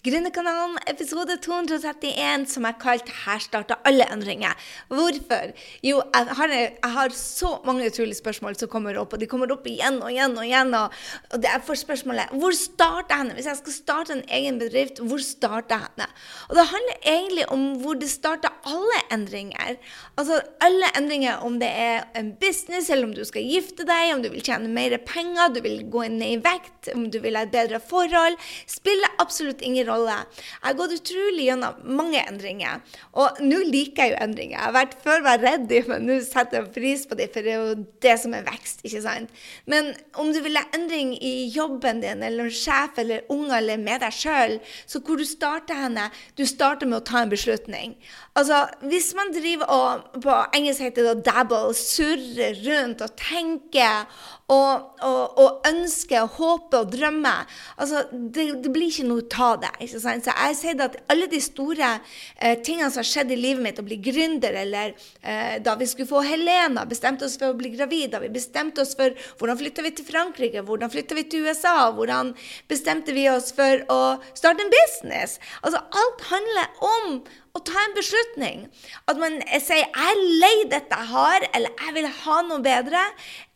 Gründerkanalen episode 231 som jeg kalte 'Her starter alle endringer'. Hvorfor? Jo, jeg har, jeg har, så mange utrolige spørsmål som kommer opp, og de kommer opp igjen og igjen og igjen. Og, og jeg får spørsmålet 'Hvor starter jeg henne?' Hvis jeg skal starte en egen bedrift, hvor starter jeg henne? Og det handler egentlig om hvor det starter alle endringer. Altså alle endringer, om det er en business, eller om du skal gifte deg, om du vil tjene mer penger, du vil gå ned i vekt, om du vil ha et bedre forhold, spiller absolutt ingen rolle. Jeg har gått utrolig gjennom mange endringer, og nå liker jeg jo endringer. Jeg har vært før var redd, men nå setter jeg pris på dem, for det er jo det som er vekst, ikke sant? Men om du vil ha endring i jobben din, eller sjef, eller unger, eller med deg sjøl, så hvor du starter henne, du starter med å ta en beslutning. Altså, hvis man driver og på engelsk heter det dabble, surrer rundt og tenker og, og, og ønsker og håper og drømmer altså, det, det, blir ikke noe av det. ikke sant? Så jeg sier at alle de store eh, tingene som har skjedd i livet mitt, å bli gründer, eller eh, da vi skulle få Helena, bestemte oss for å bli gravid, da vi bestemte oss for hvordan flytta vi til Frankrike, hvordan flytta vi til USA, hvordan bestemte vi oss for å starte en business? Altså, alt handler om å ta en beslutning. At man sier 'jeg er lei dette jeg har', eller 'jeg vil ha noe bedre'.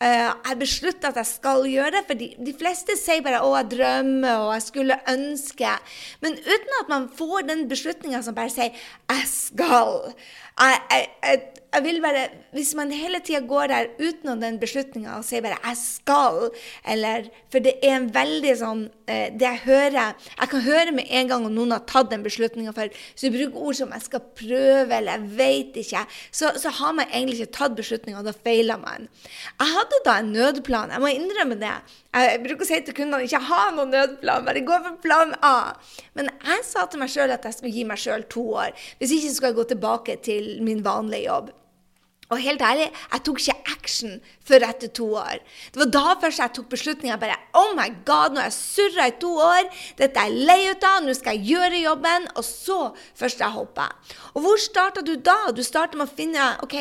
Uh, jeg beslutter at jeg skal gjøre det. For de, de, fleste sier bare 'å, jeg drømmer', og 'jeg skulle ønske'. Men uten at man får den beslutninga som bare sier 'jeg skal'. Jeg, jeg, jeg, jeg vil bare, Hvis man hele tida går der utenom den beslutninga og sier bare 'jeg skal', eller For det er en veldig sånn eh, Det jeg hører Jeg kan høre med en gang om noen har tatt den beslutninga før. Så du bruker ord som 'jeg skal prøve', eller 'jeg veit ikke', så, så, har man egentlig ikke tatt beslutninga, og da feiler man. Jeg hadde da en nødplan. Jeg må innrømme det. Jeg bruker å si til kundene ikke ha noen nødplan, bare gå for plan A. Men jeg sa til meg sjøl at jeg skulle gi meg sjøl to år. Hvis ikke skulle jeg gå tilbake til min vanlige jobb. Og helt ærlig, jeg tok ikke action før etter to år. Det var da først jeg tok beslutninga. Bare oh my god, nå har jeg surra i to år. Dette er jeg lei ut av. Nå skal jeg gjøre jobben. Og så først jeg hoppa. Og hvor starta du da? Du starta med å finne ok,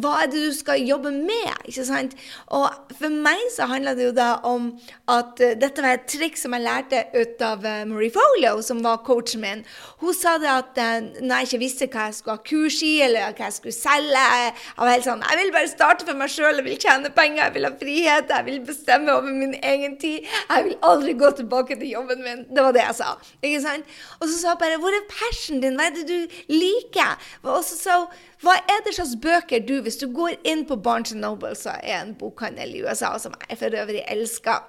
hva er det du skal jobbe med. ikke sant? Og for meg så handla det jo da om at uh, dette var et triks som jeg lærte ut av uh, Marie Folio, som var coachen min. Hun sa det at uh, når jeg ikke visste hva jeg skulle ha kurs i, eller hva jeg skulle selge, jeg var helt sånn Jeg vil bare starte for meg sjøl. Jeg vil tjene penger, jeg vil ha frihet, jeg vil bestemme over min egen tid. Jeg vil aldri gå tilbake til jobben min. Det var det jeg sa. Ikke sant? Og så sa jeg bare Hvor er passionen din? Hva er det du liker? Og så sa hun hva er det slags bøker du Hvis du går inn på Barnes Noble, så er en bokhandel i USA som jeg for øvrig elsker.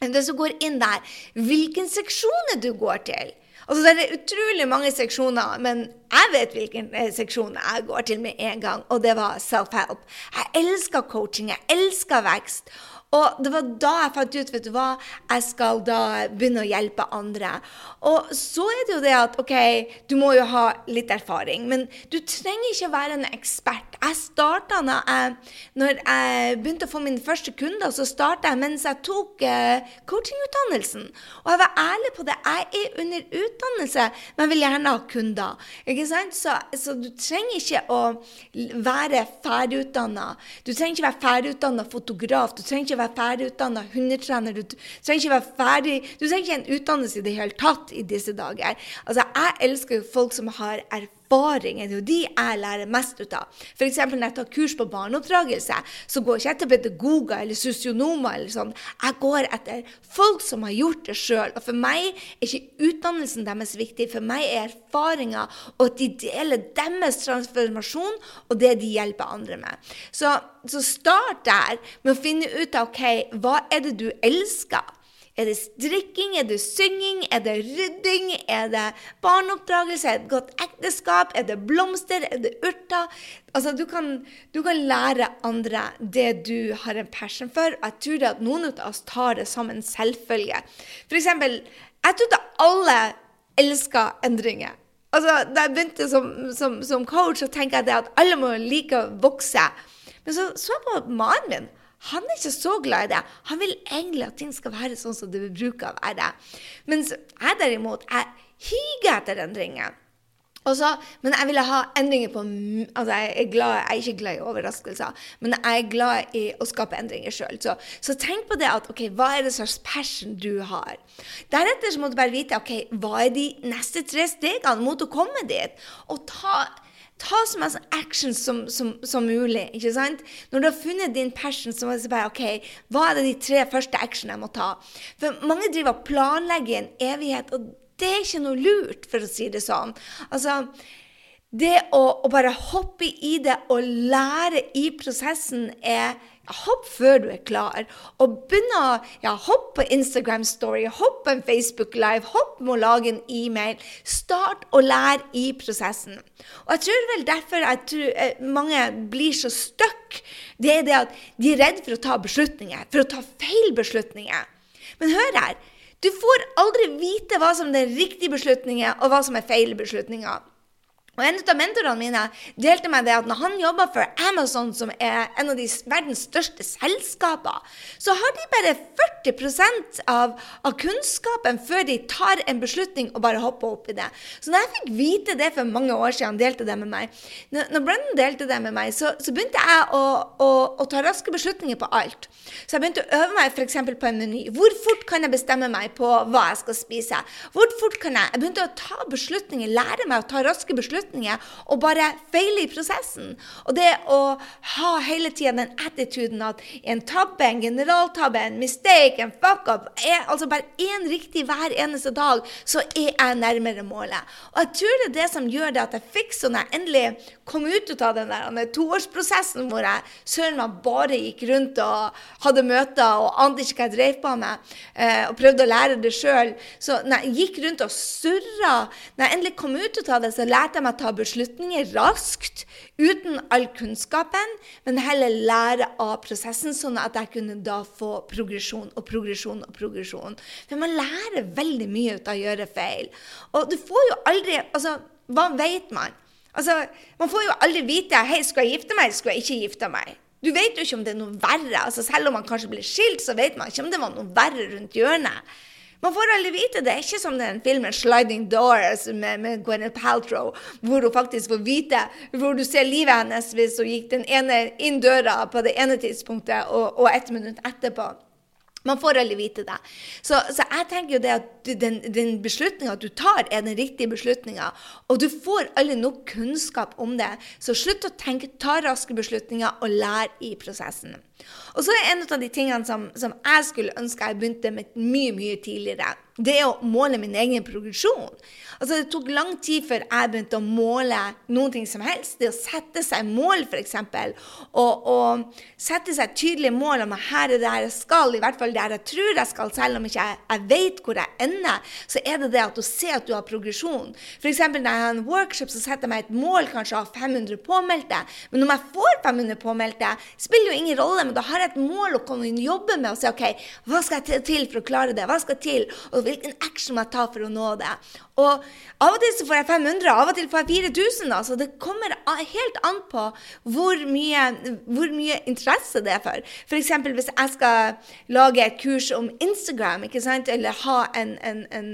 Hvis du går inn der, hvilken seksjon du går til? Altså, det er utrolig mange seksjoner, men jeg vet hvilken eh, seksjon jeg går til med en gang, og det var self-help. Jeg elsker coaching, jeg elsker vekst. Og det var da jeg fant ut vet du hva, jeg skal da begynne å hjelpe andre. Og så er det jo det at OK, du må jo ha litt erfaring, men du trenger ikke være en ekspert. Jeg starta når jeg, når jeg begynte å få mine første kunder, så starta jeg mens jeg tok uh, coachingutdannelsen. Og jeg var ærlig på det. Jeg er under utdannelse, men vil gjerne ha kunder. Ikke sant? Så, så du trenger ikke å være ferdigutdanna. Du trenger ikke være ferdigutdanna fotograf. Du trenger ikke ikke være ferdigutdanna hundetrener. Du trenger ikke være ferdig Du trenger ikke en utdannelse i det hele tatt i disse dager. Altså, jeg elsker jo folk som har erfaring erfaring er jo de jeg lærer mest ut av. F.eks. når jeg tar kurs på barneoppdragelse, så går ikke jeg til pedagoger eller sosionomer. eller sånn. Jeg går etter folk som har gjort det sjøl. Og for meg er ikke utdannelsen deres viktig. For meg er erfaringa og at de deler deres transformasjon og det de hjelper andre med. Så, så start der med å finne ut av OK, hva er det du elsker? Er det strikking? Er det synging? Er det rydding? Er det barneoppdragelse? Er det et godt ekteskap? Er det blomster? Er det urter? Altså, du kan, du kan, lære andre det du har en passion for. Og jeg tror at noen av oss tar det som en selvfølge. For eksempel, jeg trodde alle elska endringer. Altså, da jeg begynte som, som, som coach, så tenker jeg at alle må like å vokse. Men så så jeg på mannen min. Han er ikke så glad i det. Han vil egentlig at ting skal være sånn som det bruker å være. Mens jeg derimot, jeg higer etter endringer. Også, men jeg ville ha endringer på altså jeg, er glad, jeg er ikke glad i overraskelser, men jeg er glad i å skape endringer sjøl. Så, så, tenk på det at ok, hva er det slags passion du har? Deretter så må du bare vite ok, hva er de neste tre stegene mot å komme dit. Og ta, ta så mye action som, som, som, mulig. ikke sant? Når du har funnet din passion, så må du bare ok, hva er det de tre første actionene jeg må ta? For mange driver og planlegger i en evighet. og det er ikke noe lurt, for å si det sånn. Altså, det å, å bare hoppe i det og lære i prosessen er Hopp før du er klar. Og begynne å ja, hopp på Instagram Story, hopp på en Facebook Live, hopp med å lage en e-mail. Start å lære i prosessen. Og jeg tror vel derfor at eh, mange blir så stuck. Det er det at de er redd for å ta beslutninger, for å ta feil beslutninger. Men hør her. Du får aldri vite hva som er riktige beslutninger, og hva som er feil beslutninger. Og En av mentorene mine delte meg det at når han jobber for Amazon, som er en av de verdens største selskaper, så har de bare 40 av, av kunnskapen før de tar en beslutning og bare hopper opp i det. Så når jeg fikk vite det for mange år siden, han delte det med meg, når, når Brennan delte det med meg, så, så begynte jeg å, å, å, ta raske beslutninger på alt. Så jeg begynte å øve meg f.eks. på en meny. Hvor fort kan jeg bestemme meg på hva jeg skal spise? Hvor fort kan jeg? Jeg begynte å ta beslutninger, lære meg å ta raske beslutninger beslutninger og bare feiler i prosessen. Og det å ha hele tida den attituden at en tabbe, en generaltabbe, en mistake, en fuck-up er altså bare én riktig hver eneste dag, så er jeg nærmere målet. Og jeg tror det er det som gjør det at jeg fikk sånn jeg endelig kom ut av den der toårsprosessen hvor jeg søren meg bare gikk rundt og hadde møter og ante ikke hva jeg drev på med, eh, og prøvde å lære det sjøl. Så når jeg gikk rundt og surra, når jeg endelig kom ut av det, så lærte jeg meg ta beslutninger raskt, uten all kunnskapen, men heller lære av prosessen, sånn at jeg kunne da få progresjon og progresjon og progresjon. For man lærer veldig mye ut av å gjøre feil. Og du får jo aldri Altså, hva vet man? Altså, Man får jo aldri vite hei, skal jeg gifte meg, eller skal jeg ikke gifte meg. Du vet jo ikke om det er noe verre. Altså, selv om man kanskje blir skilt, så vet man ikke om det var noe verre rundt hjørnet. Man får aldri vite det. er ikke som den filmen 'Sliding Doors' med, med Gwyneth Paltrow, hvor hun faktisk får vite Hvor du ser livet hennes hvis hun gikk den ene inn døra på det ene tidspunktet, og, og ett minutt etterpå. Man får aldri vite det. Så, så, jeg tenker jo det at den, den beslutninga du tar, er den riktige beslutninga. Og du får aldri nok kunnskap om det. Så slutt å tenke, ta raske beslutninger og lær i prosessen. Og så er en av de tingene som, som jeg skulle ønske jeg begynte med mye, mye tidligere det er å måle min egen progresjon. Altså, det tok lang tid før jeg begynte å måle noen ting som helst. Det å sette seg mål, f.eks. Og, og sette seg tydelige mål om at her er det jeg skal, i hvert fall der jeg tror jeg skal, selv om ikke jeg, jeg vet hvor jeg ender, så er det det at du ser at du har progresjon. F.eks. når jeg har en workshop, så setter jeg meg et mål kanskje av 500 påmeldte. Men om jeg får 500 påmeldte, spiller jo ingen rolle, men da har jeg et mål å komme inn og jobbe med og si OK, hva skal jeg til for å klare det? Hva skal til? Og hvilken action må jeg ta for å nå det. Og Av og til så får jeg 500, av og til får jeg 4000. Altså. Det kommer helt an på hvor mye, hvor mye interesse det er for. F.eks. hvis jeg skal lage et kurs om Instagram, eller ha en, en, en,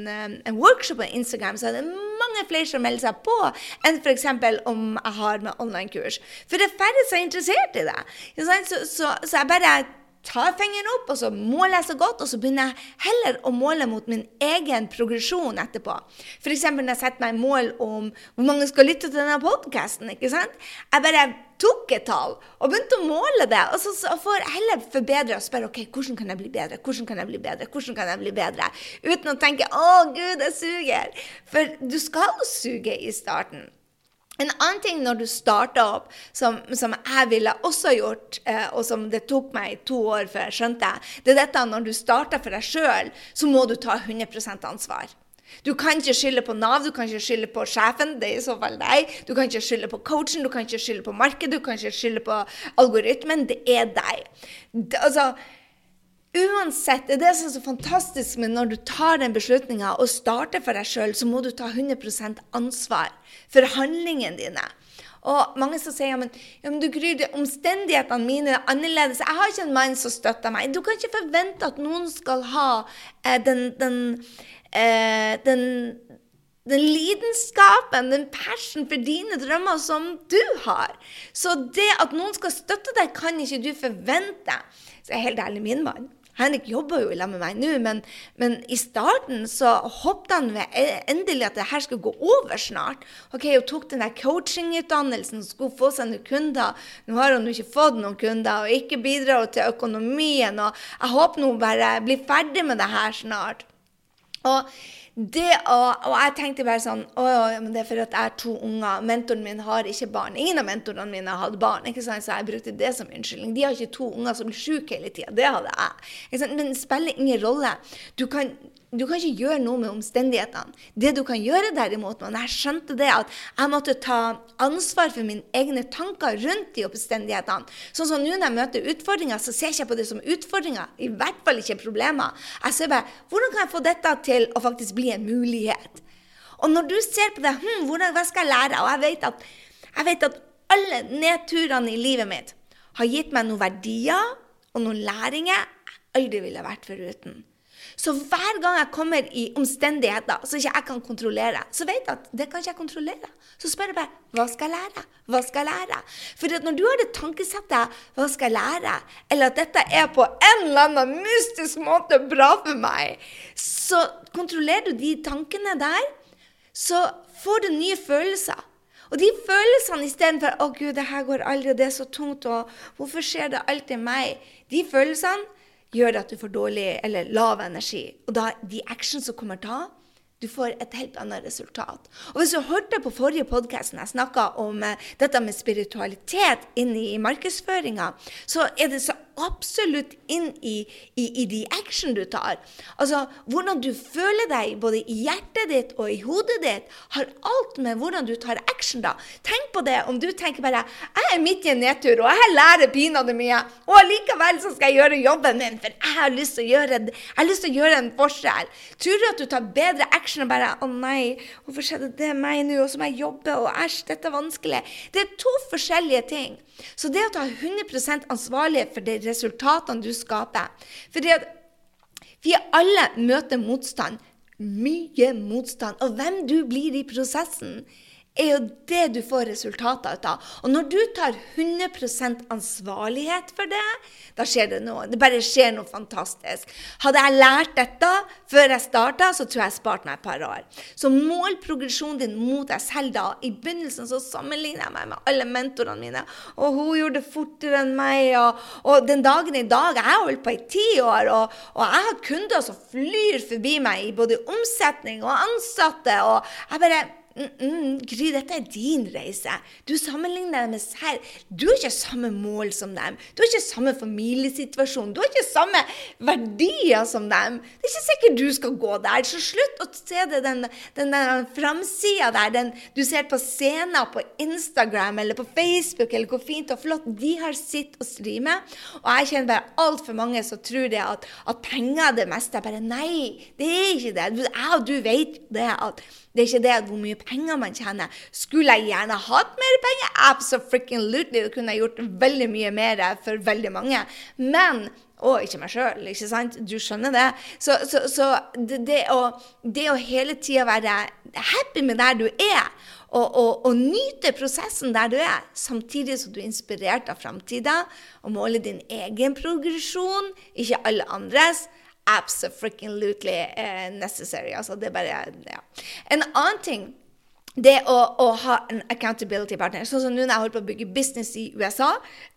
en workshop på Instagram, så er det mange flere som melder seg på enn f.eks. om jeg har med online-kurs. For det er færre som er interessert i det. Så, så, så jeg bare tar fingeren opp, og så måler jeg så godt, og så begynner jeg heller å måle mot min egen progresjon etterpå. F.eks. når jeg setter meg mål om hvor mange skal lytte til denne podkasten. Jeg bare tok et tall og begynte å måle det. Og så, får jeg heller forbedre og spørre ok, hvordan kan jeg bli bedre, hvordan kan jeg bli bedre, hvordan kan jeg bli bedre? Uten å tenke å gud, jeg suger. For du skal suge i starten. En annen ting når du starter opp, som, som jeg ville også gjort, eh, og som det tok meg to år før jeg skjønte, det er dette når du starter for deg sjøl, så må du ta 100 ansvar. Du kan ikke skylde på Nav, du kan ikke skylde på sjefen, det er i så fall deg. Du kan ikke skylde på coachen, du kan ikke skylde på markedet, du kan ikke skylde på algoritmen. Det er deg. Det, altså, Uansett, det er det som er så fantastisk med når du tar den beslutninga og starter for deg sjøl, så må du ta 100% ansvar for handlingene dine. Og mange som sier ja, men, ja, men du Gry, omstendighetene mine er annerledes. Jeg har ikke en mann som støtter meg. Du kan ikke forvente at noen skal ha eh, den, den, eh, den den lidenskapen, den passion for dine drømmer som du har. Så det at noen skal støtte deg, kan ikke du forvente. Så jeg er helt ærlig, min mann Henrik jobber jo i med meg nå, men, men, i starten så hoppet han e, endelig at det her skulle gå over snart. Ok, Hun tok den der coachingutdannelsen, skulle få seg noen kunder. Nå har hun ikke fått noen kunder, og ikke bidrar til økonomien. og Jeg håper hun bare blir ferdig med det her snart. Og det å, og jeg tenkte bare sånn å, men Det er for at jeg har to unger. Mentoren min har ikke barn. Ingen av mentorene mine har hatt barn. ikke sant? Så jeg brukte det som unnskyldning. De har ikke to unger som blir syke hele tida. Det hadde jeg. Men det spiller ingen rolle. Du kan, du kan ikke gjøre noe med omstendighetene. Det du kan gjøre derimot, men jeg skjønte det at jeg måtte ta ansvar for mine egne tanker rundt de omstendighetene. Sånn som nå når jeg møter utfordringer, så ser jeg ikke på det som utfordringer. I hvert fall ikke problemer. Jeg ser bare hvordan kan jeg få dette til å faktisk bli en mulighet? Og når du ser på det, hm, hvordan, hva skal jeg lære? Og jeg vet at, jeg vet at alle nedturene i livet mitt har gitt meg noen verdier og noen læringer jeg aldri ville vært foruten. Så hver gang jeg kommer i omstendigheter som ikke jeg kan kontrollere, så vet jeg at det kan ikke jeg kontrollere. Så spør jeg bare hva skal jeg lære? Hva skal jeg lære? For når du har det tankesettet hva skal jeg lære, eller at dette er på en eller annen mystisk måte bra for meg, så kontrollerer du de tankene der, så får du nye følelser. Og de følelsene istedenfor 'Å, Gud, det her går aldri, og det er så tungt', og 'Hvorfor skjer det alltid meg?' De følelsene gjør at du får dårlig eller lav energi. Og da de actions som kommer ta, du får et helt annet resultat. Og Hvis du hørte på forrige podkast jeg snakka om uh, dette med spiritualitet inn i markedsføringa, så er det så absolutt inn i, i, i de action du tar. Altså, Hvordan du føler deg både i hjertet ditt og i hodet ditt, har alt med hvordan du tar action da. Tenk på det om du tenker bare jeg er midt i en nedtur, og jeg lærer pinadø mye, og allikevel så skal jeg gjøre jobben min, for jeg har lyst til å gjøre, jeg har lyst til å gjøre en forskjell. Tror du at du tar bedre action og bare å nei, hvorfor skjedde det meg nå, og så må jeg jobbe, og æsj, dette er vanskelig. Det er to forskjellige ting. Så det å ta 100 ansvarlighet for de resultatene du skaper at vi alle møter motstand. Mye motstand. Og hvem du blir i prosessen, er jo det du får resultater ut av. Og når du tar 100 ansvarlighet for det, da skjer det noe. Det bare skjer noe fantastisk. Hadde jeg lært dette før jeg starta, så tror jeg jeg sparte meg et par år. Så mål progresjonen din mot deg selv da. I begynnelsen så sammenligner jeg meg med alle mentorene mine. Og hun gjorde det fortere enn meg. Og, og den dagen i dag Jeg har holdt på i ti år, og, og jeg har kunder som flyr forbi meg i både omsetning og ansatte. og jeg bare Mm, mm, Gry, dette er din reise. Du sammenligner deg med selv. Du har ikke samme mål som dem. Du har ikke samme familiesituasjon. Du har ikke samme verdier som dem. Det er ikke sikkert du skal gå der. Så slutt å se det, den, den, den framsida der, den du ser på scener på Instagram eller på Facebook, eller hvor fint og flott de har sitt å stri med. Og jeg kjenner bare altfor mange som tror det at, at penger er det meste. Jeg bare Nei, det er ikke det. Jeg og du vet det at det er ikke det hvor mye penger man tjener. Skulle jeg gjerne hatt mer penger? Absolutely. Det kunne jeg gjort veldig mye mer for veldig mange. Men og ikke meg sjøl, ikke sant? Du skjønner det? Så, så, så det, det, å, det, å, hele tida være happy med der du er, og, og, og, nyte prosessen der du er, samtidig som du er inspirert av framtida, og måler din egen progresjon, ikke alle andres, absolutely uh, necessary. Altså, det er bare ja. En annen ting det å, å, ha en accountability partner. Sånn som nå når jeg holder på å bygge business i USA.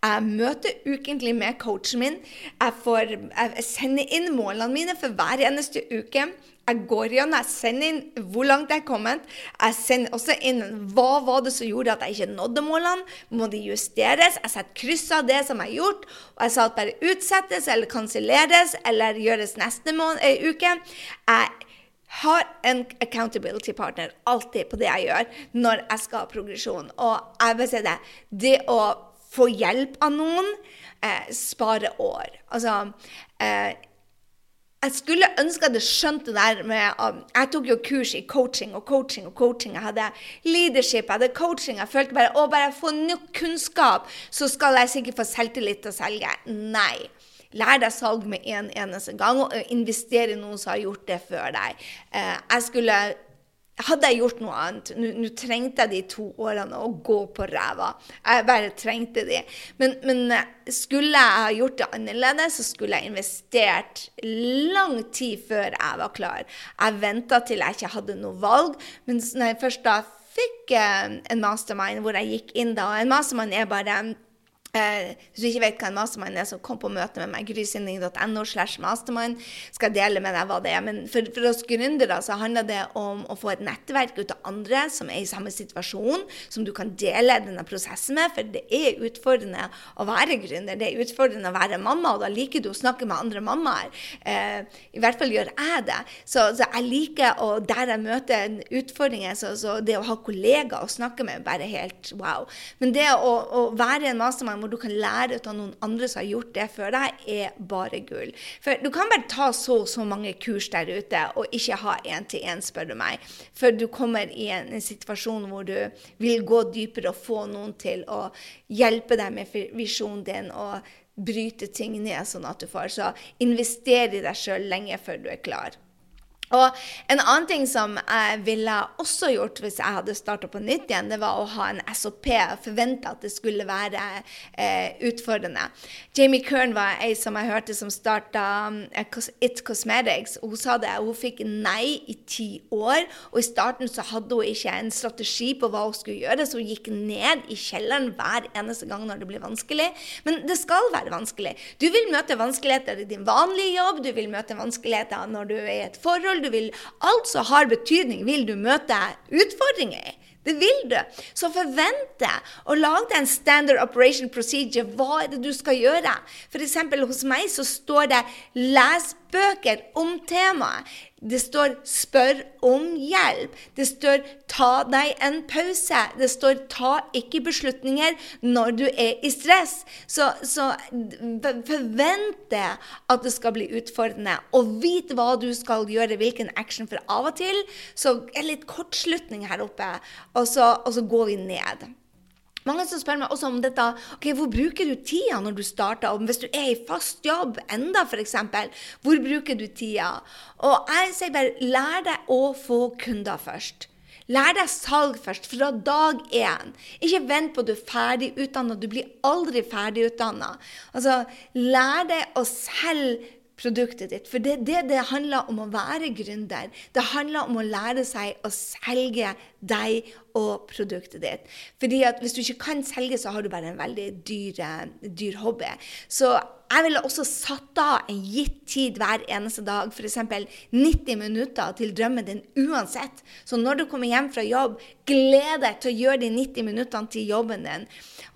Jeg møter ukentlig med coachen min. Jeg, får, jeg sender inn målene mine for hver eneste uke. Jeg går igjen, jeg sender inn hvor langt jeg er kommet. Jeg sender også inn hva var det som gjorde at jeg ikke nådde målene. Må de justeres? Jeg setter kryss av det som jeg har gjort. Og jeg sa at bare utsettes eller kanselleres eller gjøres neste måned, uke. Jeg har en accountability partner alltid på det jeg gjør når jeg skal ha progresjon. Og jeg vil si det, det å få hjelp av noen eh, sparer år. Altså eh, jeg skulle ønske jeg hadde skjønt det der med um, Jeg tok jo kurs i coaching og coaching og coaching. Jeg hadde leadership, jeg hadde coaching. Jeg følte bare å bare få nok kunnskap, så skal jeg sikkert få selvtillit til å selge. Nei. Lær deg salg med en eneste gang, og investere i noen som har gjort det før deg. Eh, jeg skulle hadde jeg gjort noe annet Nå trengte jeg de to årene å gå på ræva. Jeg bare trengte de. Men, men, eh, skulle jeg ha gjort det annerledes, så skulle jeg investert lang tid før jeg var klar. Jeg venta til jeg ikke hadde noe valg. Men når jeg først da fikk eh, en mastermind hvor jeg gikk inn da og En mastermind er bare Eh, hvis du ikke vet hva en mastermind er, så kom på møte med meg. grysynding.no slash mastermind. Skal dele med deg hva det er. Men for, for oss gründere så handler det om å få et nettverk ut av andre som er i samme situasjon, som du kan dele denne prosessen med. For det er utfordrende å være gründer. Det er utfordrende å være mamma, og da liker du å snakke med andre mammaer. Eh, I hvert fall gjør jeg det. Så, så jeg liker å Der jeg møter utfordringer, så, så det å ha kollegaer å snakke med, bare helt wow. Men det å, å være en mastermind hvor du kan lære ut av noen andre som har gjort det før deg, er bare gull. For du kan bare ta så og så mange kurs der ute og ikke ha én-til-én, spør du meg. Før du kommer i en, en, situasjon hvor du vil gå dypere og få noen til å hjelpe deg med visjonen din og bryte ting ned, sånn at du får. Så invester i deg sjøl lenge før du er klar. Og En annen ting som jeg ville også gjort hvis jeg hadde starta på nytt igjen, det var å ha en SOP og forvente at det skulle være eh, utfordrende. Jamie Kern var ei som jeg hørte som starta um, It Cosmetics. og Hun sa det, hun fikk nei i ti år. Og i starten så hadde hun ikke en strategi på hva hun skulle gjøre, så hun gikk ned i kjelleren hver eneste gang når det blir vanskelig. Men det skal være vanskelig. Du vil møte vanskeligheter i din vanlige jobb, du vil møte vanskeligheter når du er i et forhold du vil Alt som har betydning, vil du møte utfordringer i. Det vil du. Så forvent og lag deg en standard operation procedure. Hva er det du skal gjøre? F.eks. hos meg så står det 'les bøker om temaet'. Det står 'spør om hjelp'. Det står 'ta deg en pause'. Det står 'ta ikke beslutninger når du er i stress'. Så, så forvente at det skal bli utfordrende, og vit hva du skal gjøre, hvilken action. For av og til så er det litt kortslutning her oppe, og så, og så går vi ned. Mange som spør meg også om dette. ok, Hvor bruker du tida når du starter? Og hvis du er i fast jobb enda, f.eks., hvor bruker du tida? Og jeg sier bare lær deg å få kunder først. Lær deg salg først, fra dag én. Ikke vent på at du er ferdig utdanna. Du blir aldri ferdig utdanna. Altså, lær deg å selge produktet ditt. For det, er det, det handler om å være gründer. Det handler om å lære seg å selge deg og produktet ditt. Fordi at hvis du ikke kan selge, så har du bare en veldig dyr, dyr hobby. Så jeg ville også satt av en gitt tid hver eneste dag, f.eks. 90 minutter til drømmen din uansett. Så når du kommer hjem fra jobb, gled deg til å gjøre de 90 minuttene til jobben din.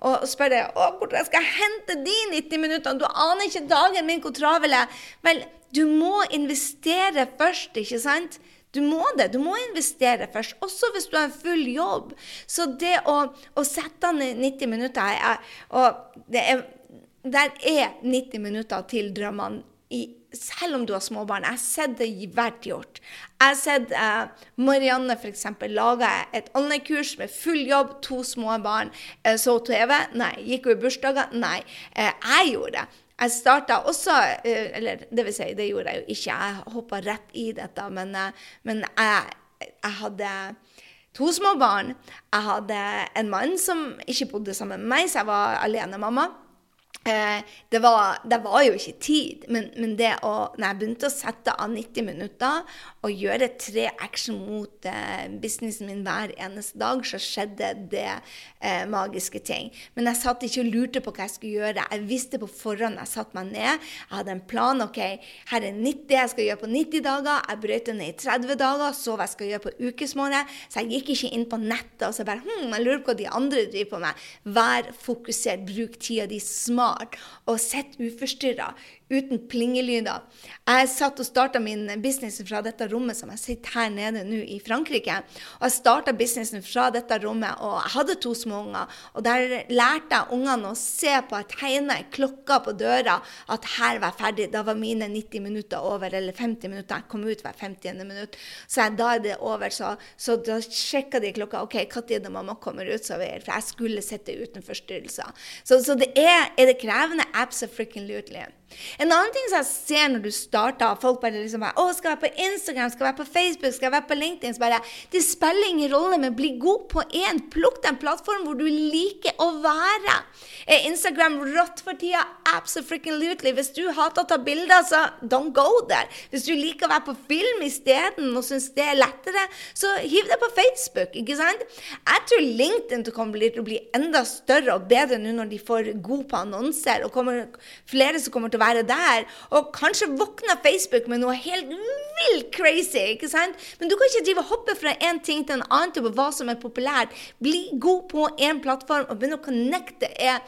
Og spør deg å, hvordan skal jeg hente de 90 minuttene? Du aner ikke dagen min hvor travel er. Vel, du må investere først, ikke sant? Du må det. Du må investere først, også hvis du har en full jobb. Så det å, å sette av 90 minutter er, og det er, Der er 90 minutter til drømmene. I, selv om du har småbarn. Jeg har sett det hvert gjort. Jeg har sett eh, Marianne f.eks. lage et online-kurs med full jobb, to små barn. Eh, så TV? Nei. Gikk hun i bursdager? Nei. Eh, jeg gjorde det. Jeg starta også eh, Eller det vil si, det gjorde jeg jo ikke. Jeg hoppa rett i dette. Men, eh, men jeg, jeg, hadde to små barn. Jeg hadde en mann som ikke bodde sammen med meg, så jeg var alenemamma. Eh, det, var, det, var, jo ikke tid, men, men, det å, når jeg begynte å sette av 90 minutter og gjøre tre action mot eh, businessen min hver eneste dag, så skjedde det eh, magiske ting. Men jeg satt ikke og lurte på hva jeg skulle gjøre. Jeg visste på forhånd. Jeg satte meg ned. Jeg hadde en plan. ok, Her er 90 jeg skal gjøre på 90 dager. Jeg brøt det ned i 30 dager. Så hva jeg skal gjøre på ukesmåned. Så jeg gikk ikke inn på nettet og så bare hm, jeg lurer på hva de andre driver på med. Vær fokusert. Bruk tida di smart smart og sitter uforstyrra uten plingelyder. Jeg satt og starta min business fra dette rommet som jeg sitter her nede nå i Frankrike. Og jeg starta businessen fra dette rommet, og jeg hadde to små unger. Og der lærte jeg ungene å se på jeg tegna klokka på døra at her var jeg ferdig. Da var mine 90 minutter over, eller 50 minutter. Jeg kom ut hver 50. minutt. Så jeg, da er det over. Så, så da sjekka de klokka. OK, når er det mamma kommer ut? Så for jeg skulle sitte uten forstyrrelser. Så, så det er, er det krevende. Absolutely. En annen ting som jeg ser når du starter, folk bare liksom bare, å, skal være på Instagram, skal være på Facebook, skal være på LinkedIn så bare, Det spiller ingen rolle, men bli god på én. Plukk den plattformen hvor du liker å være. Er Instagram rått for tida? Absolutely. Hvis du hater å ta bilder, så don't go there. Hvis du liker å være på film isteden og syns det er lettere, så hiv deg på Facebook. ikke sant? Jeg tror LinkedIn kommer til å bli enda større og bedre nå når de får god på annonser, og kommer, flere som kommer til å være der. Og kanskje våkner Facebook med noe helt vilt crazy. ikke sant? Men du kan ikke drive og hoppe fra en ting til en annen til hva som er populært. Bli god på én plattform og begynne å connecte. Er,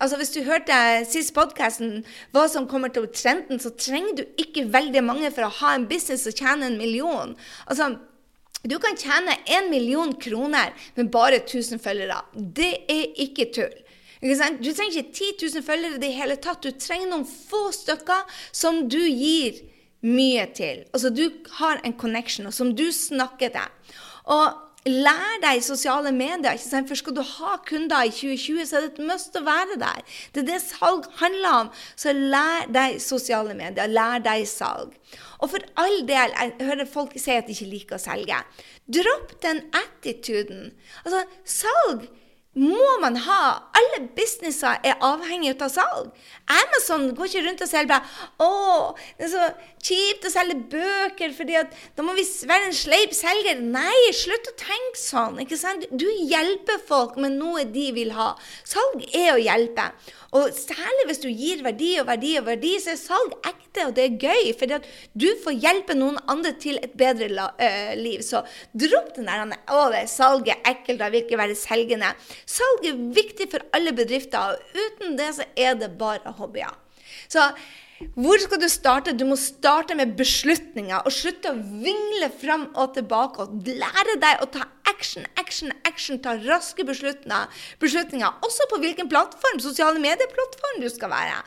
altså Hvis du hørte sist podkasten hva som kommer til trenden, så trenger du ikke veldig mange for å ha en business og tjene en million. Altså, du kan tjene én million kroner med bare 1000 følgere. Det er ikke tull. Du trenger ikke 10 000 følgere i det hele tatt. Du trenger noen få stykker som du gir mye til. Altså du har en connection, og som du snakker til. Og Lær deg sosiale medier. ikke sant? For skal du ha kunder i 2020, så er det et must å være der. Det er det salg handler om. Så lær deg sosiale medier. Lær deg salg. Og for all del, jeg hører folk si at de ikke liker å selge. Dropp den attituden. Altså, salg må man ha. Alle businesser er avhengig av salg. Amazon går ikke rundt og selger bare 'Å, det er så kjipt å selge bøker, fordi da må vi være en sleip selger'. Nei, slutt å tenke sånn. ikke sant? Du hjelper folk med noe de vil ha. Salg er å hjelpe. Og særlig hvis du gir verdi og verdi og verdi, så er salg ekte, og det er gøy. For du får hjelpe noen andre til et bedre uh, liv. Så dropp den der 'Å, salget er ekkelt, jeg vil ikke være selgende'. Salg er viktig for alle bedrifter, og uten det så er det bare hobbyer. Så hvor skal du starte? Du må starte med beslutninger og slutte å vingle fram og tilbake. og Lære deg å ta action, action, action. Ta raske beslutninger. beslutninger. Også på hvilken plattform, sosiale medieplattform du skal være.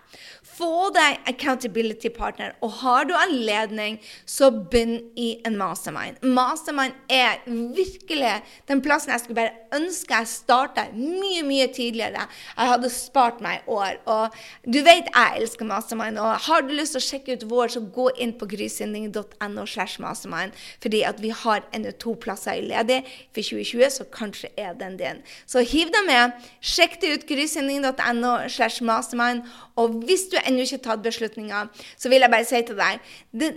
Få deg accountability partner, og har du anledning, så begynn i en mastermind. Mastermind er virkelig den plassen jeg skulle bare ønske jeg starta mye, mye tidligere. Jeg hadde spart meg år. Og du vet jeg elsker mastermind, og har du lyst til å sjekke ut vår, så gå inn på grysynding.no slash mastermind, fordi at vi har ennå to plasser ledig for 2020, så kanskje er den din. Så hiv deg med. Sjekk det ut, grysynding.no slash mastermind. Og hvis du ennå ikke tatt beslutninger, så vil jeg bare si til deg det,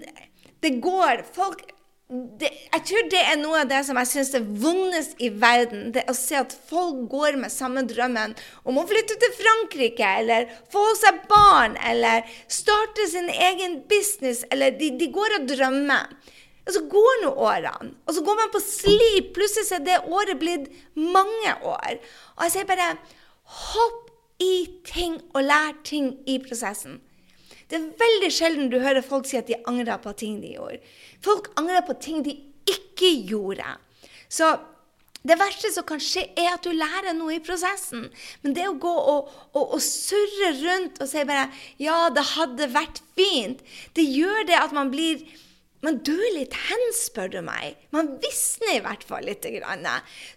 det går folk det, jeg tror det er noe av det som jeg syns er vondest i verden. Det å se at folk går med samme drømmen om å flytte til Frankrike, eller få seg barn, eller starte sin egen business, eller de, de går og drømmer. Og så går nå årene, og så går man på slip. Plutselig er det året blitt mange år. Og jeg sier bare hopp i ting og lær ting i prosessen. Det er veldig sjelden du hører folk si at de angrer på ting de gjorde. Folk angrer på ting de ikke gjorde. Så det verste som kan skje, er at du lærer noe i prosessen. Men det å gå og, og, og, surre rundt og si bare 'ja, det hadde vært fint', det gjør det at man blir man dør litt hen, spør du meg. Man visner i hvert fall litt.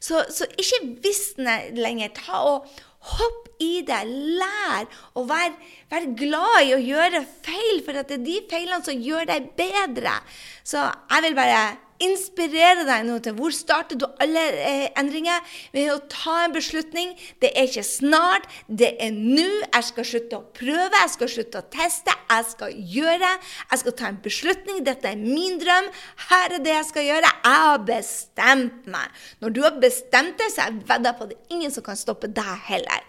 Så, så ikke visne lenger. Ta og Hopp i det. Lær å være, være, glad i å gjøre feil, for det er de feilene som gjør deg bedre. Så jeg vil bare inspirere deg nå til hvor starter du alle eh, endringer ved å ta en beslutning. Det er ikke snart, det er nå. Jeg skal slutte å prøve, jeg skal slutte å teste. Jeg skal gjøre. Jeg skal ta en beslutning. Dette er min drøm. Her er det jeg skal gjøre. Jeg har bestemt meg. Når du har bestemt deg, så jeg vedder på at det er ingen som kan stoppe deg heller.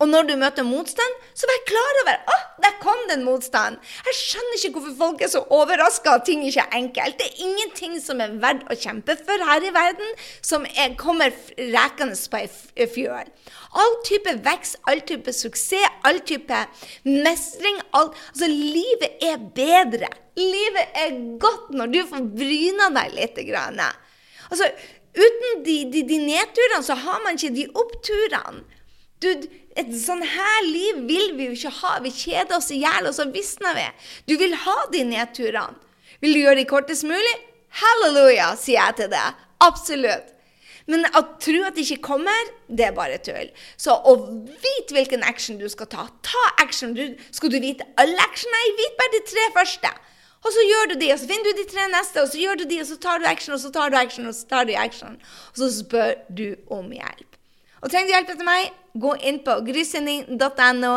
Og når du møter motstand, så vær klar over Å, oh, der kom den motstanden. Jeg skjønner ikke hvorfor folk er så overraska at ting ikke er enkelt. Det er ingenting som er verdt å kjempe for her i verden, som er, kommer rekende på ei fjøl. All type vekst, all type suksess, all type mestring all, Altså, livet er bedre. Livet er godt når du får bryna deg litt. Altså, uten de, de, de nedturene, så har man ikke de oppturene. Du, et sånn her liv vil vi jo ikke ha. Vi kjeder oss i hjel, og så visner vi. Du vil ha de nedturene. Vil du gjøre de kortest mulig? Halleluja, sier jeg til deg. Absolutt. Men å tro at det ikke kommer, det er bare tull. Så å vite hvilken action du skal ta, ta action. Du, skal du vite alle action? Nei, vit bare de tre første. Og så gjør du de, og så finner du de tre neste, og så gjør du de, og så tar du action, og så tar du action, og så tar du action. Og så spør du om hjelp. Og trenger du hjelp etter meg, gå inn på grysynding.no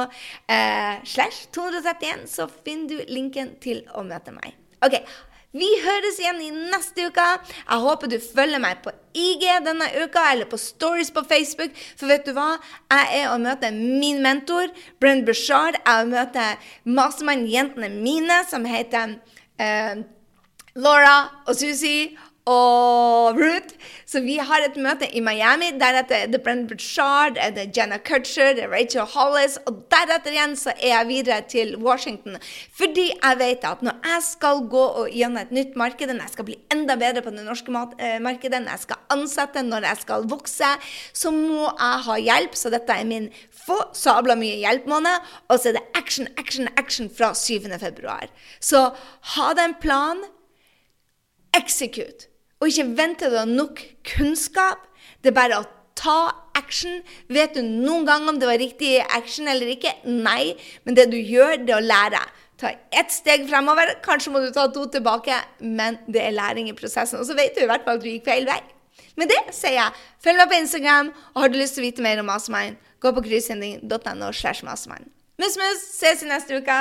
eh, slash 231, så finner du linken til å møte meg. Ok, vi høres igjen i neste uke. Jeg håper du følger meg på IG denne uka, eller på Stories på Facebook. For vet du hva? Jeg er å møte min mentor, Brenn Bushard. Jeg er å møte mastermann-jentene mine, som heter eh, Laura og Susie og Ruth. Så vi har et møte i Miami. Deretter er det Brenn Burchard, er det Jenna Kutcher, det er Rachel Hollis. Og deretter igjen så er jeg videre til Washington. Fordi jeg vet at når jeg skal gå gjennom et nytt marked, når jeg skal bli enda bedre på det norske eh, markedet, når jeg skal ansette, når jeg skal vokse, så må jeg ha hjelp. Så dette er min få sabla mye hjelp-måned. Og så er det action, action, action fra 7. februar. Så ha deg en plan. Execute. Og ikke vent til du har nok kunnskap. Det er bare å ta action. Vet du noen gang om det var riktig action eller ikke? Nei. Men det du gjør, det er å lære. Ta ett steg fremover. Kanskje må du ta to tilbake, men det er læring i prosessen. Og så vet du i hvert fall at du gikk feil vei. Med det sier jeg følg meg på Instagram, og har du lyst til å vite mer om Mastermind, gå på kryssending.no. slash mastermind. Mus, mus, ses i neste uke.